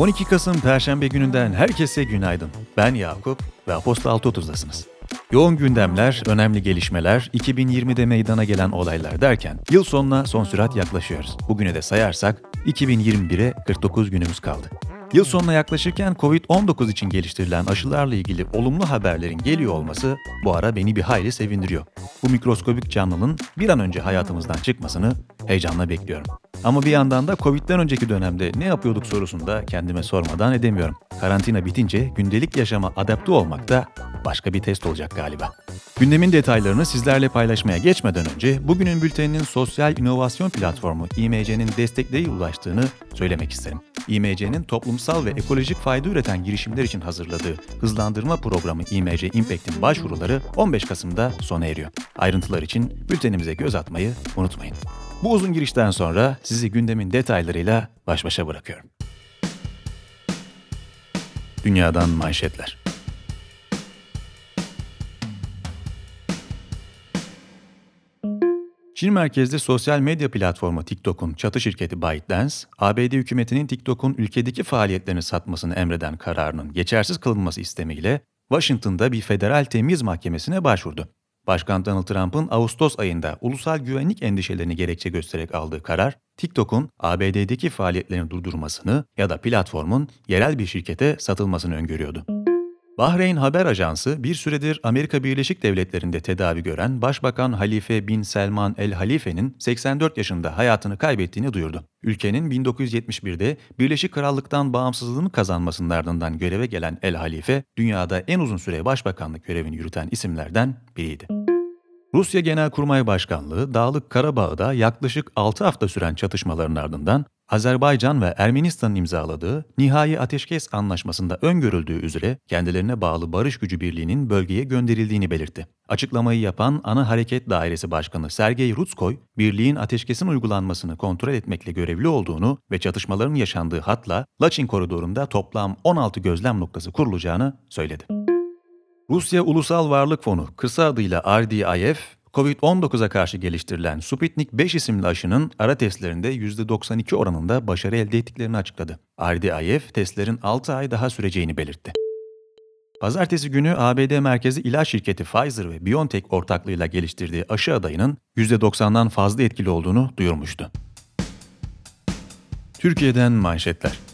12 Kasım Perşembe gününden herkese günaydın. Ben Yakup ve Aposta 6.30'dasınız. Yoğun gündemler, önemli gelişmeler, 2020'de meydana gelen olaylar derken yıl sonuna son sürat yaklaşıyoruz. Bugüne de sayarsak 2021'e 49 günümüz kaldı. Yıl sonuna yaklaşırken Covid-19 için geliştirilen aşılarla ilgili olumlu haberlerin geliyor olması bu ara beni bir hayli sevindiriyor. Bu mikroskobik canlının bir an önce hayatımızdan çıkmasını heyecanla bekliyorum. Ama bir yandan da Covid'den önceki dönemde ne yapıyorduk sorusunda kendime sormadan edemiyorum. Karantina bitince gündelik yaşama adapte olmak da başka bir test olacak galiba. Gündemin detaylarını sizlerle paylaşmaya geçmeden önce bugünün bülteninin sosyal inovasyon platformu IMC'nin destekleri ulaştığını söylemek isterim. IMC'nin toplumsal ve ekolojik fayda üreten girişimler için hazırladığı hızlandırma programı IMC Impact'in başvuruları 15 Kasım'da sona eriyor. Ayrıntılar için bültenimize göz atmayı unutmayın. Bu uzun girişten sonra sizi gündemin detaylarıyla baş başa bırakıyorum. Dünyadan manşetler. Çin merkezli sosyal medya platformu TikTok'un çatı şirketi ByteDance, ABD hükümetinin TikTok'un ülkedeki faaliyetlerini satmasını emreden kararının geçersiz kılınması istemiyle Washington'da bir federal temiz mahkemesine başvurdu. Başkan Donald Trump'ın Ağustos ayında ulusal güvenlik endişelerini gerekçe göstererek aldığı karar, TikTok'un ABD'deki faaliyetlerini durdurmasını ya da platformun yerel bir şirkete satılmasını öngörüyordu. Bahreyn Haber Ajansı bir süredir Amerika Birleşik Devletleri'nde tedavi gören Başbakan Halife bin Selman El Halife'nin 84 yaşında hayatını kaybettiğini duyurdu. Ülkenin 1971'de Birleşik Krallık'tan bağımsızlığını kazanmasının ardından göreve gelen El Halife, dünyada en uzun süre başbakanlık görevini yürüten isimlerden biriydi. Rusya Genelkurmay Başkanlığı, Dağlık Karabağ'da yaklaşık 6 hafta süren çatışmaların ardından Azerbaycan ve Ermenistan'ın imzaladığı nihai ateşkes anlaşmasında öngörüldüğü üzere kendilerine bağlı barış gücü birliğinin bölgeye gönderildiğini belirtti. Açıklamayı yapan Ana Hareket Dairesi Başkanı Sergey Rutskoy, birliğin ateşkesin uygulanmasını kontrol etmekle görevli olduğunu ve çatışmaların yaşandığı hatla Laçin koridorunda toplam 16 gözlem noktası kurulacağını söyledi. Rusya Ulusal Varlık Fonu, kısa adıyla RDIF, Covid-19'a karşı geliştirilen Sputnik 5 isimli aşının ara testlerinde %92 oranında başarı elde ettiklerini açıkladı. RDIF testlerin 6 ay daha süreceğini belirtti. Pazartesi günü ABD merkezi ilaç şirketi Pfizer ve BioNTech ortaklığıyla geliştirdiği aşı adayının %90'dan fazla etkili olduğunu duyurmuştu. Türkiye'den manşetler.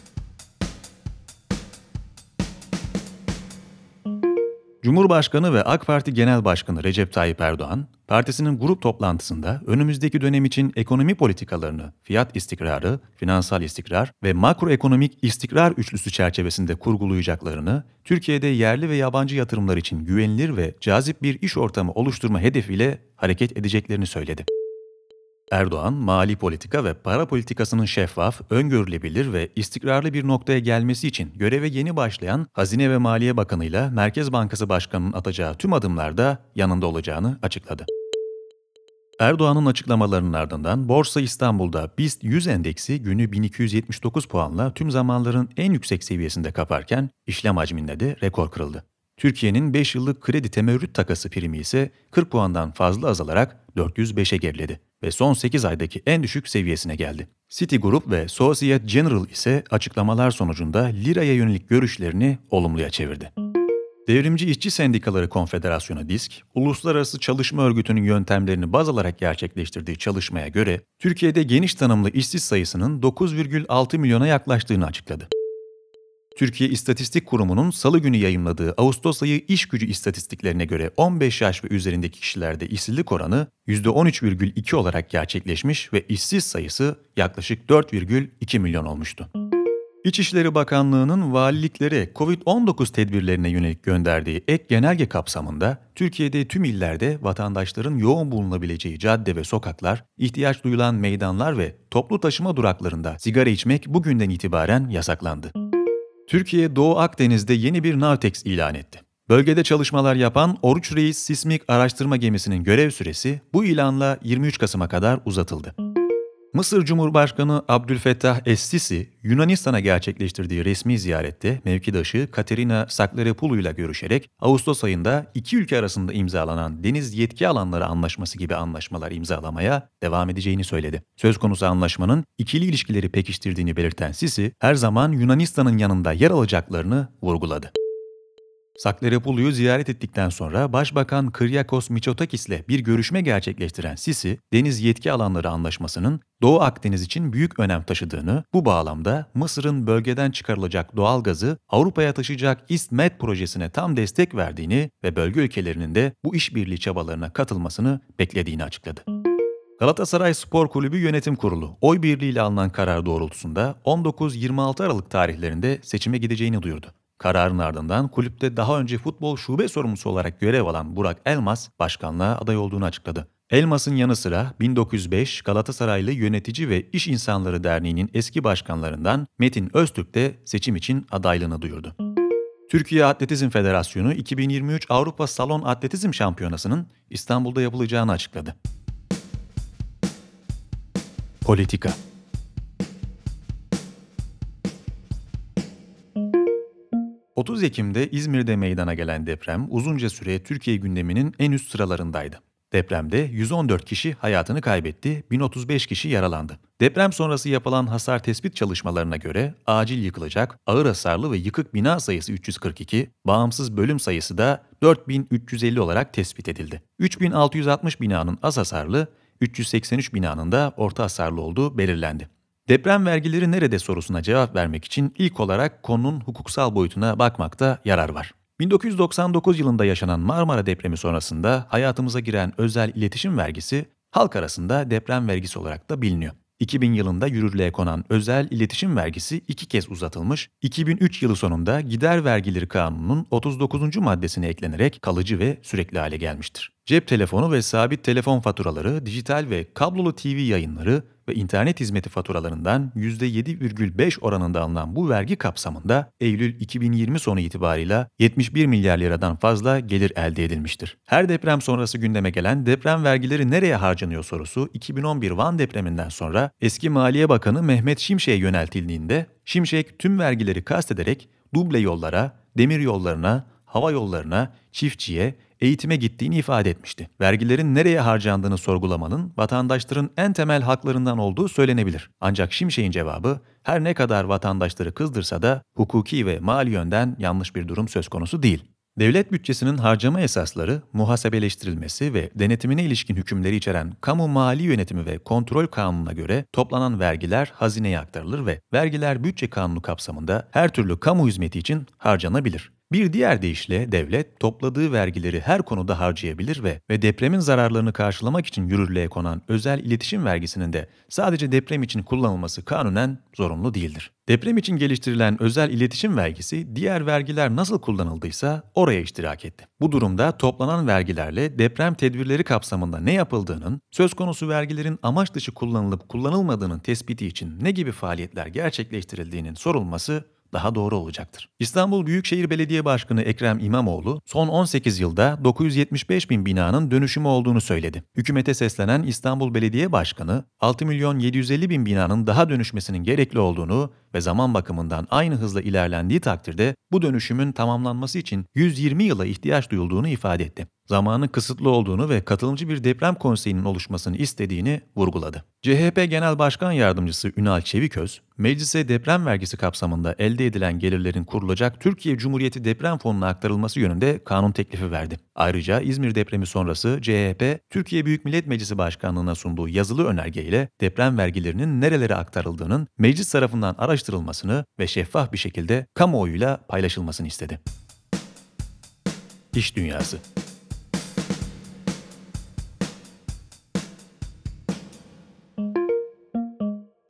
Cumhurbaşkanı ve AK Parti Genel Başkanı Recep Tayyip Erdoğan, partisinin grup toplantısında önümüzdeki dönem için ekonomi politikalarını fiyat istikrarı, finansal istikrar ve makroekonomik istikrar üçlüsü çerçevesinde kurgulayacaklarını, Türkiye'de yerli ve yabancı yatırımlar için güvenilir ve cazip bir iş ortamı oluşturma hedefiyle hareket edeceklerini söyledi. Erdoğan, mali politika ve para politikasının şeffaf, öngörülebilir ve istikrarlı bir noktaya gelmesi için göreve yeni başlayan Hazine ve Maliye Bakanı ile Merkez Bankası Başkanı'nın atacağı tüm adımlarda yanında olacağını açıkladı. Erdoğan'ın açıklamalarının ardından Borsa İstanbul'da BIST 100 endeksi günü 1279 puanla tüm zamanların en yüksek seviyesinde kaparken işlem hacminde de rekor kırıldı. Türkiye'nin 5 yıllık kredi temerrüt takası primi ise 40 puandan fazla azalarak 405'e geriledi ve son 8 aydaki en düşük seviyesine geldi. Citigroup ve Societe General ise açıklamalar sonucunda liraya yönelik görüşlerini olumluya çevirdi. Devrimci İşçi Sendikaları Konfederasyonu DİSK, Uluslararası Çalışma Örgütü'nün yöntemlerini baz alarak gerçekleştirdiği çalışmaya göre, Türkiye'de geniş tanımlı işsiz sayısının 9,6 milyona yaklaştığını açıkladı. Türkiye İstatistik Kurumu'nun salı günü yayımladığı Ağustos ayı iş gücü istatistiklerine göre 15 yaş ve üzerindeki kişilerde işsizlik oranı %13,2 olarak gerçekleşmiş ve işsiz sayısı yaklaşık 4,2 milyon olmuştu. İçişleri Bakanlığı'nın valiliklere COVID-19 tedbirlerine yönelik gönderdiği ek genelge kapsamında Türkiye'de tüm illerde vatandaşların yoğun bulunabileceği cadde ve sokaklar, ihtiyaç duyulan meydanlar ve toplu taşıma duraklarında sigara içmek bugünden itibaren yasaklandı. Türkiye Doğu Akdeniz'de yeni bir Navtex ilan etti. Bölgede çalışmalar yapan Oruç Reis Sismik Araştırma Gemisi'nin görev süresi bu ilanla 23 Kasım'a kadar uzatıldı. Mısır Cumhurbaşkanı Abdülfettah Es-Sisi, Yunanistan'a gerçekleştirdiği resmi ziyarette mevkidaşı Katerina Saklaropulu ile görüşerek Ağustos ayında iki ülke arasında imzalanan deniz yetki alanları anlaşması gibi anlaşmalar imzalamaya devam edeceğini söyledi. Söz konusu anlaşmanın ikili ilişkileri pekiştirdiğini belirten Sisi, her zaman Yunanistan'ın yanında yer alacaklarını vurguladı. Saklarapulu'yu ziyaret ettikten sonra Başbakan Kyriakos Mitsotakis ile bir görüşme gerçekleştiren Sisi, Deniz Yetki Alanları Anlaşması'nın Doğu Akdeniz için büyük önem taşıdığını, bu bağlamda Mısır'ın bölgeden çıkarılacak doğal gazı Avrupa'ya taşıyacak İSMED projesine tam destek verdiğini ve bölge ülkelerinin de bu işbirliği çabalarına katılmasını beklediğini açıkladı. Galatasaray Spor Kulübü Yönetim Kurulu oy birliğiyle alınan karar doğrultusunda 19-26 Aralık tarihlerinde seçime gideceğini duyurdu. Kararın ardından kulüpte daha önce futbol şube sorumlusu olarak görev alan Burak Elmas başkanlığa aday olduğunu açıkladı. Elmas'ın yanı sıra 1905 Galatasaraylı Yönetici ve İş İnsanları Derneği'nin eski başkanlarından Metin Öztürk de seçim için adaylığını duyurdu. Türkiye Atletizm Federasyonu 2023 Avrupa Salon Atletizm Şampiyonası'nın İstanbul'da yapılacağını açıkladı. Politika 30 Ekim'de İzmir'de meydana gelen deprem uzunca süre Türkiye gündeminin en üst sıralarındaydı. Depremde 114 kişi hayatını kaybetti, 1035 kişi yaralandı. Deprem sonrası yapılan hasar tespit çalışmalarına göre acil yıkılacak, ağır hasarlı ve yıkık bina sayısı 342, bağımsız bölüm sayısı da 4350 olarak tespit edildi. 3660 binanın az hasarlı, 383 binanın da orta hasarlı olduğu belirlendi. Deprem vergileri nerede sorusuna cevap vermek için ilk olarak konunun hukuksal boyutuna bakmakta yarar var. 1999 yılında yaşanan Marmara depremi sonrasında hayatımıza giren özel iletişim vergisi halk arasında deprem vergisi olarak da biliniyor. 2000 yılında yürürlüğe konan özel iletişim vergisi iki kez uzatılmış, 2003 yılı sonunda gider vergileri kanununun 39. maddesine eklenerek kalıcı ve sürekli hale gelmiştir. Cep telefonu ve sabit telefon faturaları, dijital ve kablolu TV yayınları ve internet hizmeti faturalarından %7,5 oranında alınan bu vergi kapsamında Eylül 2020 sonu itibarıyla 71 milyar liradan fazla gelir elde edilmiştir. Her deprem sonrası gündeme gelen deprem vergileri nereye harcanıyor sorusu 2011 Van depreminden sonra eski Maliye Bakanı Mehmet Şimşek'e yöneltildiğinde Şimşek tüm vergileri kastederek duble yollara, demir yollarına, hava yollarına, çiftçiye, eğitime gittiğini ifade etmişti. Vergilerin nereye harcandığını sorgulamanın vatandaşların en temel haklarından olduğu söylenebilir. Ancak Şimşek'in cevabı her ne kadar vatandaşları kızdırsa da hukuki ve mali yönden yanlış bir durum söz konusu değil. Devlet bütçesinin harcama esasları, muhasebeleştirilmesi ve denetimine ilişkin hükümleri içeren Kamu Mali Yönetimi ve Kontrol Kanunu'na göre toplanan vergiler hazineye aktarılır ve vergiler bütçe kanunu kapsamında her türlü kamu hizmeti için harcanabilir. Bir diğer deyişle devlet topladığı vergileri her konuda harcayabilir ve ve depremin zararlarını karşılamak için yürürlüğe konan özel iletişim vergisinin de sadece deprem için kullanılması kanunen zorunlu değildir. Deprem için geliştirilen özel iletişim vergisi diğer vergiler nasıl kullanıldıysa oraya iştirak etti. Bu durumda toplanan vergilerle deprem tedbirleri kapsamında ne yapıldığının, söz konusu vergilerin amaç dışı kullanılıp kullanılmadığının tespiti için ne gibi faaliyetler gerçekleştirildiğinin sorulması daha doğru olacaktır. İstanbul Büyükşehir Belediye Başkanı Ekrem İmamoğlu son 18 yılda 975 bin binanın dönüşümü olduğunu söyledi. Hükümete seslenen İstanbul Belediye Başkanı 6 milyon 750 bin binanın daha dönüşmesinin gerekli olduğunu ve zaman bakımından aynı hızla ilerlendiği takdirde bu dönüşümün tamamlanması için 120 yıla ihtiyaç duyulduğunu ifade etti. Zamanın kısıtlı olduğunu ve katılımcı bir deprem konseyinin oluşmasını istediğini vurguladı. CHP Genel Başkan Yardımcısı Ünal Çeviköz, meclise deprem vergisi kapsamında elde edilen gelirlerin kurulacak Türkiye Cumhuriyeti Deprem Fonu'na aktarılması yönünde kanun teklifi verdi. Ayrıca İzmir depremi sonrası CHP, Türkiye Büyük Millet Meclisi Başkanlığı'na sunduğu yazılı önergeyle deprem vergilerinin nerelere aktarıldığının meclis tarafından araştırılmasını ve şeffaf bir şekilde kamuoyuyla paylaşılmasını istedi. İş Dünyası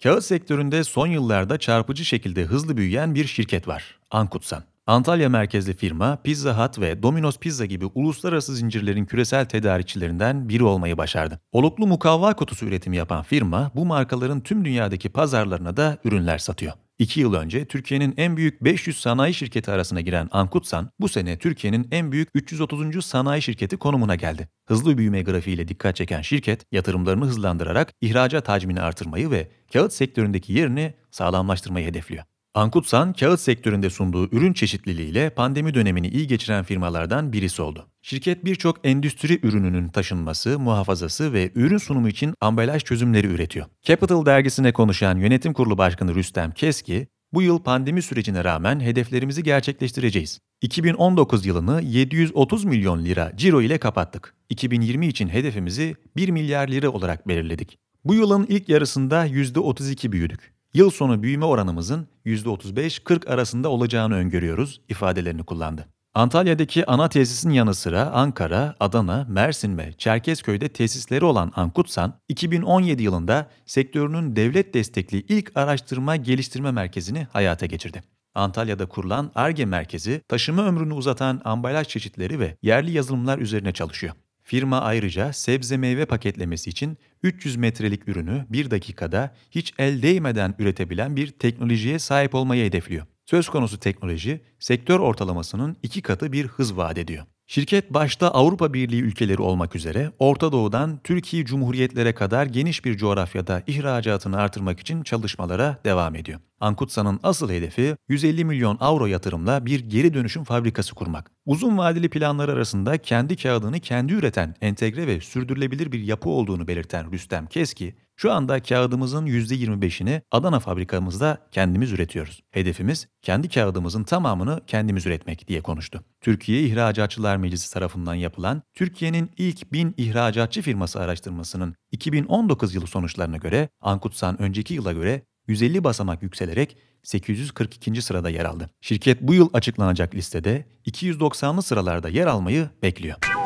Kağıt sektöründe son yıllarda çarpıcı şekilde hızlı büyüyen bir şirket var. Ankutsan. Antalya merkezli firma Pizza Hut ve Domino's Pizza gibi uluslararası zincirlerin küresel tedarikçilerinden biri olmayı başardı. Oluklu mukavva kutusu üretimi yapan firma bu markaların tüm dünyadaki pazarlarına da ürünler satıyor. İki yıl önce Türkiye'nin en büyük 500 sanayi şirketi arasına giren Ankutsan, bu sene Türkiye'nin en büyük 330. sanayi şirketi konumuna geldi. Hızlı büyüme grafiğiyle dikkat çeken şirket, yatırımlarını hızlandırarak ihracat hacmini artırmayı ve kağıt sektöründeki yerini sağlamlaştırmayı hedefliyor. Ankutsan, kağıt sektöründe sunduğu ürün çeşitliliğiyle pandemi dönemini iyi geçiren firmalardan birisi oldu. Şirket birçok endüstri ürününün taşınması, muhafazası ve ürün sunumu için ambalaj çözümleri üretiyor. Capital dergisine konuşan yönetim kurulu başkanı Rüstem Keski, bu yıl pandemi sürecine rağmen hedeflerimizi gerçekleştireceğiz. 2019 yılını 730 milyon lira ciro ile kapattık. 2020 için hedefimizi 1 milyar lira olarak belirledik. Bu yılın ilk yarısında %32 büyüdük. Yıl sonu büyüme oranımızın %35-40 arasında olacağını öngörüyoruz ifadelerini kullandı. Antalya'daki ana tesisin yanı sıra Ankara, Adana, Mersin ve Çerkezköy'de tesisleri olan Ankutsan, 2017 yılında sektörünün devlet destekli ilk araştırma geliştirme merkezini hayata geçirdi. Antalya'da kurulan ARGE merkezi, taşıma ömrünü uzatan ambalaj çeşitleri ve yerli yazılımlar üzerine çalışıyor. Firma ayrıca sebze meyve paketlemesi için 300 metrelik ürünü 1 dakikada hiç el değmeden üretebilen bir teknolojiye sahip olmayı hedefliyor. Söz konusu teknoloji, sektör ortalamasının iki katı bir hız vaat ediyor. Şirket başta Avrupa Birliği ülkeleri olmak üzere Orta Doğu'dan Türkiye Cumhuriyetlere kadar geniş bir coğrafyada ihracatını artırmak için çalışmalara devam ediyor. Ankutsan'ın asıl hedefi 150 milyon avro yatırımla bir geri dönüşüm fabrikası kurmak. Uzun vadeli planlar arasında kendi kağıdını kendi üreten entegre ve sürdürülebilir bir yapı olduğunu belirten Rüstem Keski, şu anda kağıdımızın %25'ini Adana fabrikamızda kendimiz üretiyoruz. Hedefimiz kendi kağıdımızın tamamını kendimiz üretmek diye konuştu. Türkiye İhracatçılar Meclisi tarafından yapılan Türkiye'nin ilk 1000 ihracatçı firması araştırmasının 2019 yılı sonuçlarına göre Ankutsan önceki yıla göre 150 basamak yükselerek 842. sırada yer aldı. Şirket bu yıl açıklanacak listede 290'lı sıralarda yer almayı bekliyor.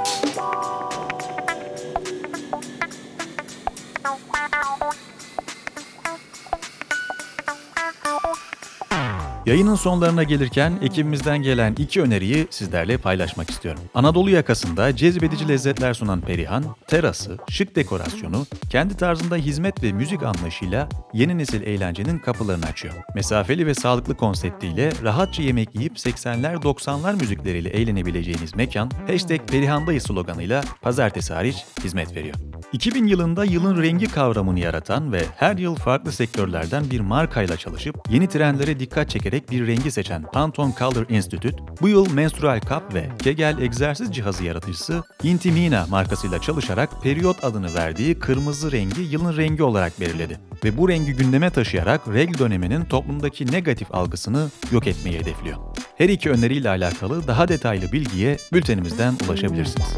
Yayının sonlarına gelirken ekibimizden gelen iki öneriyi sizlerle paylaşmak istiyorum. Anadolu yakasında cezbedici lezzetler sunan Perihan, terası, şık dekorasyonu, kendi tarzında hizmet ve müzik anlayışıyla yeni nesil eğlencenin kapılarını açıyor. Mesafeli ve sağlıklı konseptiyle rahatça yemek yiyip 80'ler 90'lar müzikleriyle eğlenebileceğiniz mekan, hashtag Perihandayız sloganıyla pazartesi hariç hizmet veriyor. 2000 yılında yılın rengi kavramını yaratan ve her yıl farklı sektörlerden bir markayla çalışıp yeni trendlere dikkat çekerek bir rengi seçen Pantone Color Institute, bu yıl menstrual kap ve Kegel egzersiz cihazı yaratıcısı Intimina markasıyla çalışarak periyot adını verdiği kırmızı rengi yılın rengi olarak belirledi. Ve bu rengi gündeme taşıyarak regl döneminin toplumdaki negatif algısını yok etmeyi hedefliyor. Her iki öneriyle alakalı daha detaylı bilgiye bültenimizden ulaşabilirsiniz.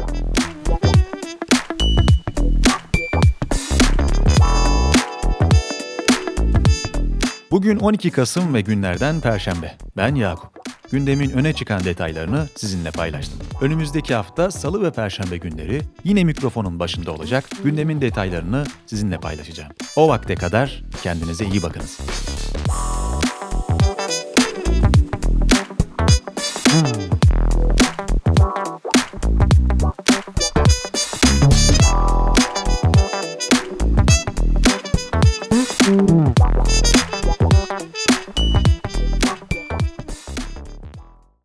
Bugün 12 Kasım ve günlerden Perşembe. Ben Yakup. Gündemin öne çıkan detaylarını sizinle paylaştım. Önümüzdeki hafta Salı ve Perşembe günleri yine mikrofonun başında olacak, gündemin detaylarını sizinle paylaşacağım. O vakte kadar kendinize iyi bakınız.